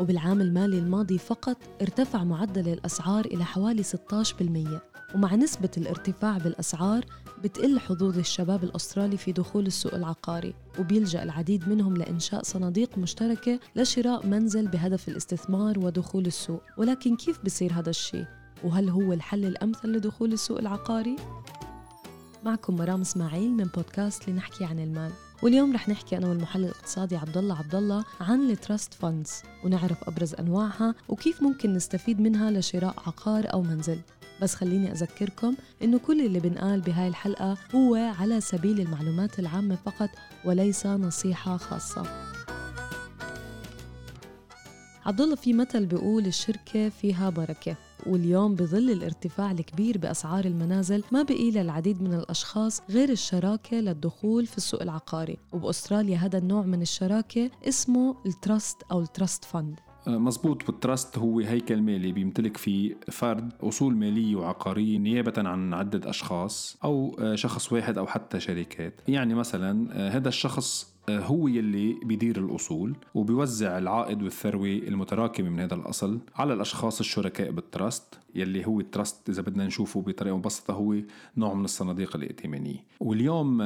وبالعام المالي الماضي فقط ارتفع معدل الأسعار إلى حوالي 16% ومع نسبة الارتفاع بالأسعار بتقل حظوظ الشباب الأسترالي في دخول السوق العقاري وبيلجأ العديد منهم لإنشاء صناديق مشتركة لشراء منزل بهدف الاستثمار ودخول السوق ولكن كيف بصير هذا الشيء؟ وهل هو الحل الأمثل لدخول السوق العقاري؟ معكم مرام إسماعيل من بودكاست لنحكي عن المال واليوم رح نحكي أنا والمحلل الاقتصادي عبد الله عبد الله عن ال trust funds ونعرف أبرز أنواعها وكيف ممكن نستفيد منها لشراء عقار أو منزل. بس خليني أذكركم إنه كل اللي بنقال بهاي الحلقة هو على سبيل المعلومات العامة فقط وليس نصيحة خاصة. عبد الله في مثل بيقول الشركة فيها بركة واليوم بظل الارتفاع الكبير بأسعار المنازل ما بقي للعديد من الأشخاص غير الشراكة للدخول في السوق العقاري. وبأستراليا هذا النوع من الشراكة اسمه ال trust أو ال trust fund. مزبوط وال trust هو هيكل مالي بيمتلك فيه فرد أصول مالية وعقارية نيابة عن عدة أشخاص أو شخص واحد أو حتى شركات. يعني مثلا هذا الشخص هو يلي بيدير الأصول وبيوزع العائد والثروة المتراكمة من هذا الأصل على الأشخاص الشركاء بال trust يلي هو ال trust إذا بدنا نشوفه بطريقة مبسطة هو نوع من الصناديق الائتمانية. واليوم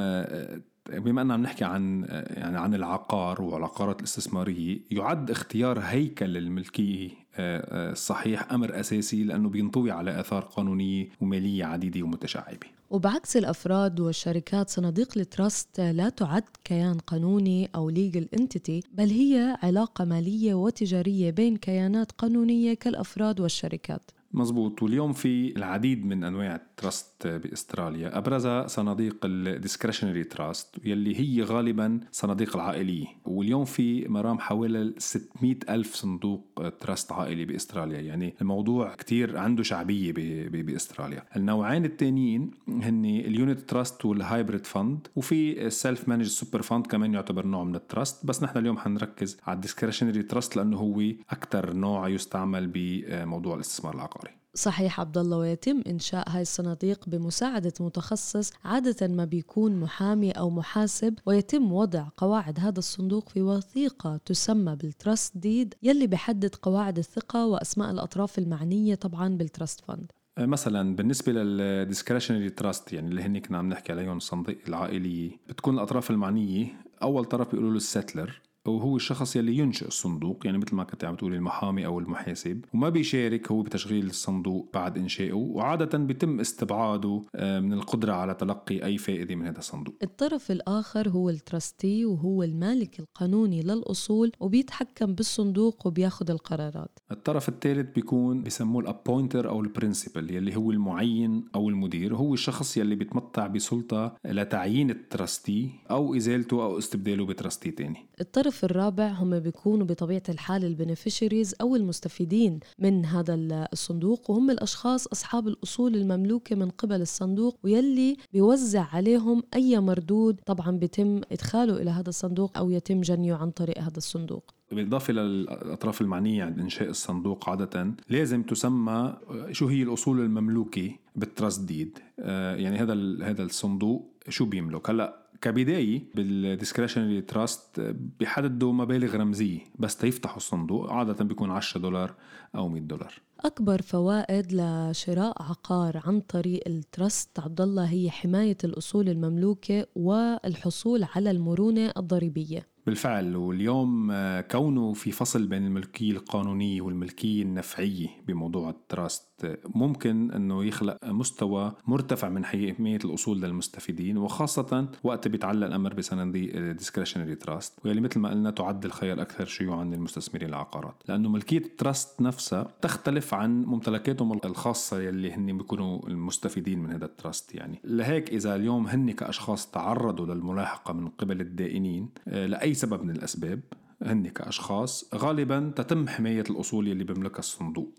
بما أننا عم نحكي عن يعني عن العقار والعقارات الاستثمارية يعد اختيار هيكل الملكية الصحيح أمر أساسي لأنه بينطوي على آثار قانونية ومالية عديدة ومتشعبة. وبعكس الأفراد والشركات صناديق ال trust لا تعد كيان قانوني أو legal entity بل هي علاقة مالية وتجارية بين كيانات قانونية كالأفراد والشركات. مزبوط. واليوم في العديد من أنواع ال trust بإستراليا ابرزها صناديق ال discretionary trust يلي هي غالبا صناديق العائليه واليوم في مرام حوالي 600 ألف صندوق trust عائلي بإستراليا. يعني الموضوع كتير عنده شعبية بإستراليا. النوعين الثانيين هن ال unit trust وال hybrid fund وفي ال self managed super fund كمان يعتبر نوع من ال trust. بس نحن اليوم حنركز على ال discretionary trust لأنه هو أكثر نوع يستعمل بموضوع الاستثمار العقاري. صحيح عبد الله ويتم إنشاء هاي الصناديق بمساعدة متخصص عادة ما بيكون محامي أو محاسب ويتم وضع قواعد هذا الصندوق في وثيقة تسمى بال trust deed يلي بحدد قواعد الثقة وأسماء الأطراف المعنية طبعا بال trust fund. مثلا بالنسبة لل discretionary trust يعني اللي هن كنا عم نحكي عليهم الصناديق العائلية بتكون الأطراف المعنية أول طرف بيقولوا له ال settlor وهو الشخص يلي ينشئ الصندوق يعني مثل ما كنت عم تقولي المحامي أو المحاسب وما بيشارك هو بتشغيل الصندوق بعد إنشائه وعادة بيتم استبعاده من القدرة على تلقي أي فائدة من هذا الصندوق. الطرف الآخر هو ال trustee وهو المالك القانوني للأصول وبيتحكم بالصندوق وبياخذ القرارات. الطرف الثالث بيكون بسموه ال appointor أو ال principal يلي هو المعين أو المدير هو الشخص يلي بيتمتع بسلطة لتعيين ال trustee أو إزالته أو استبداله ب trustee تاني. الطرف الطرف الرابع هم بيكونوا بطبيعة الحال ال beneficiaries أو المستفيدين من هذا الصندوق وهم الأشخاص أصحاب الأصول المملوكة من قبل الصندوق ويلي بيوزع عليهم أي مردود طبعا بيتم إدخاله إلى هذا الصندوق أو يتم جنيه عن طريق هذا الصندوق. بالإضافة للأطراف المعنية عند إنشاء الصندوق عادة لازم تسمى شو هي الأصول المملوكة بال trust deed. يعني هذا هذا الصندوق شو بيملك؟ هلأ كبداية بال discretionary trust بيحددوا مبالغ رمزية بس تيفتحوا الصندوق عادة بيكون 10 دولار أو 100 دولار. أكبر فوائد لشراء عقار عن طريق ال trust عبد الله هي حماية الأصول المملوكة والحصول على المرونة الضريبية. بالفعل واليوم كونه في فصل بين الملكية القانونية والملكية النفعية بموضوع ال trust ممكن أنه يخلق مستوى مرتفع من حماية الأصول للمستفيدين وخاصة وقت بيتعلق الأمر بصناديق discretionary trust واللي مثل ما قلنا تعد الخيار الاكثر شيوعا للمستثمرين العقارات. لأنه ملكية ال trust نفسها تختلف عن ممتلكاتهم الخاصة يلي هن بيكونوا المستفيدين من هذا ال trust يعني. لهيك إذا اليوم هن كأشخاص تعرضوا للملاحقة من قبل الدائنين لأي سبب من الأسباب هن كأشخاص غالبا تتم حماية الأصول يلي بيملكها الصندوق.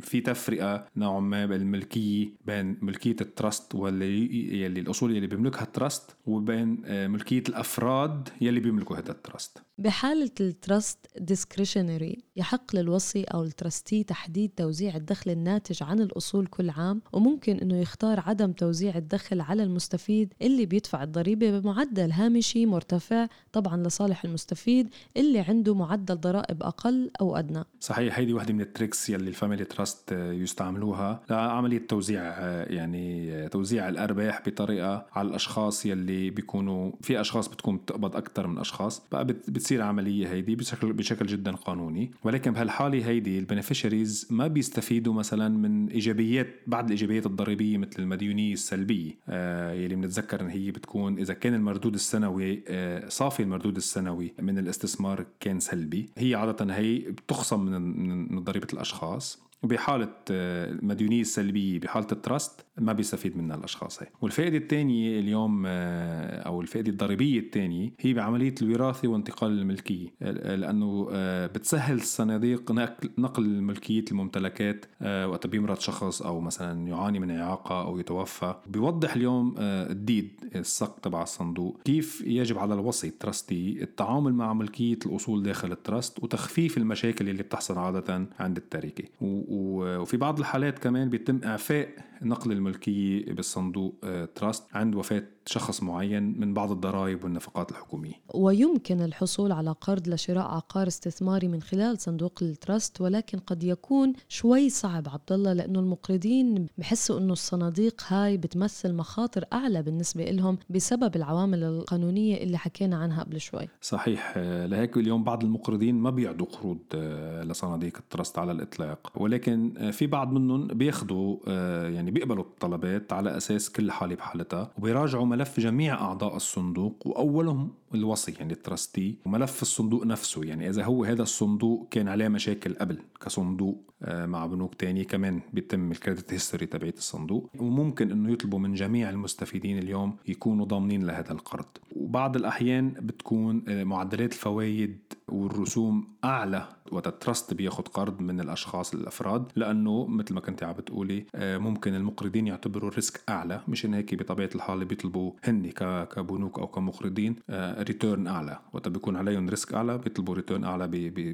في تفرقة نوعا ما بالملكية بين ملكية ال trust واللي يلي الأصول يلي بيملكها ال trust وبين آه، ملكية الأفراد يلي بيملكوا هذا ال trust بحالة ال trust discretionary يحق للوصي أو ال trustee تحديد توزيع الدخل الناتج عن الأصول كل عام وممكن أنه يختار عدم توزيع الدخل على المستفيد اللي بيدفع الضريبة بمعدل هامشي مرتفع طبعا لصالح المستفيد اللي عنده معدل ضرائب أقل أو أدنى. صحيح هيدي وحدة من ال tricks يلي ال family trust يستعملوها لعملية توزيع يعني توزيع الأرباح بطريقة على الأشخاص يلي بيكونوا في أشخاص بتكون بتقبض أكثر من أشخاص بقى بتصير عملية هيدي بشكل بشكل جدا قانوني. ولكن بهالحالة هيدي ال beneficiaries ما بيستفيدوا مثلا من إيجابيات بعض الإيجابيات الضريبية مثل المديونية السلبية آه يلي بنتذكر إن هي بتكون إذا كان المردود السنوي آه صافي المردود السنوي من الاستثمار كان سلبي. هي عادة هي بتخصم من من ضريبة الأشخاص. وبحالة المديونية آه، السلبية بحالة ال trust ما بيستفيد منها الأشخاص هي والفائدة الثانية اليوم آه، أو الفائدة الضريبية الثانية هي بعملية الوراثة وانتقال الملكية. لأنه آه، بتسهل الصناديق نقل ملكية الممتلكات وقت بيمرض شخص أو مثلا يعاني من إعاقة أو يتوفى. بيوضح اليوم ال deed الصك تبع الصندوق كيف يجب على الوصي ال trustee التعامل مع ملكية الأصول داخل ال trust وتخفيف المشاكل اللي بتحصل عادة عند التركة. وفي بعض الحالات كمان بيتم إعفاء نقل الملكية بالصندوق trust آه، عند وفاة شخص معين من بعض الضرائب والنفقات الحكومية. ويمكن الحصول على قرض لشراء عقار استثماري من خلال صندوق ال trust ولكن قد يكون شوي صعب عبد الله لأنه المقرضين بحسوا أنه الصناديق هاي بتمثل مخاطر أعلى بالنسبة لهم بسبب العوامل القانونية اللي حكينا عنها قبل شوي. صحيح آه، لهيك اليوم بعض المقرضين ما بيعطوا قروض آه، لصناديق ال trust على الإطلاق ولكن في بعض منهم بياخذوا يعني يعني بيقبلوا الطلبات على أساس كل حالة بحالتها وبيراجعوا ملف جميع أعضاء الصندوق وأولهم الوصي يعني ال trustee وملف الصندوق نفسه. يعني إذا هو هذا الصندوق كان عليه مشاكل قبل كصندوق آه، مع بنوك تانية كمان بيتم ال credit history تبعت الصندوق. وممكن إنه يطلبوا من جميع المستفيدين اليوم يكونوا ضامنين لهذا القرض. وبعض الأحيان بتكون آه، معدلات الفوائد والرسوم أعلى وقت ال trust بياخد قرض من الأشخاص الأفراد. لأنه مثل ما كنت عم بتقولي آه، ممكن المقرضين يعتبروا ال risk أعلى. مشان هيك بطبيعة الحال بيطلبوا هن كبنوك أو كمقرضين return أعلى وقت بيكون عليهم risk أعلى بيطلبوا return أعلى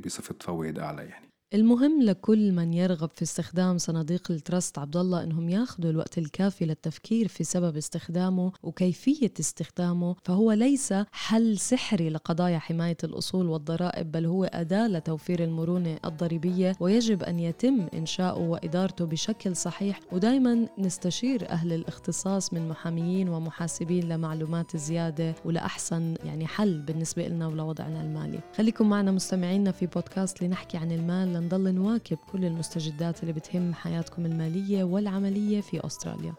بصفة فوائد أعلى يعني. المهم لكل من يرغب في استخدام صناديق ال trust عبد الله إنهم ياخذوا الوقت الكافي للتفكير في سبب استخدامه وكيفية استخدامه فهو ليس حل سحري لقضايا حماية الأصول والضرائب بل هو أداة لتوفير المرونة الضريبية ويجب أن يتم إنشاؤه وإدارته بشكل صحيح. ودائما نستشير أهل الاختصاص من محاميين ومحاسبين لمعلومات زيادة ولأحسن يعني حل بالنسبة لنا ولوضعنا المالي. خليكم معنا مستمعينا في بودكاست لنحكي عن المال لنضل نواكب كل المستجدات اللي بتهم حياتكم المالية والعملية في أستراليا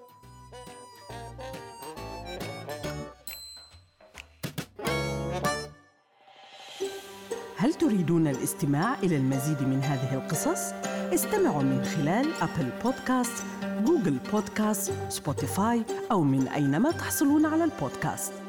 هل تريدون الاستماع إلى المزيد من هذه القصص؟ استمعوا من خلال أبل بودكاست، جوجل بودكاست، سبوتيفاي أو من أينما تحصلون على البودكاست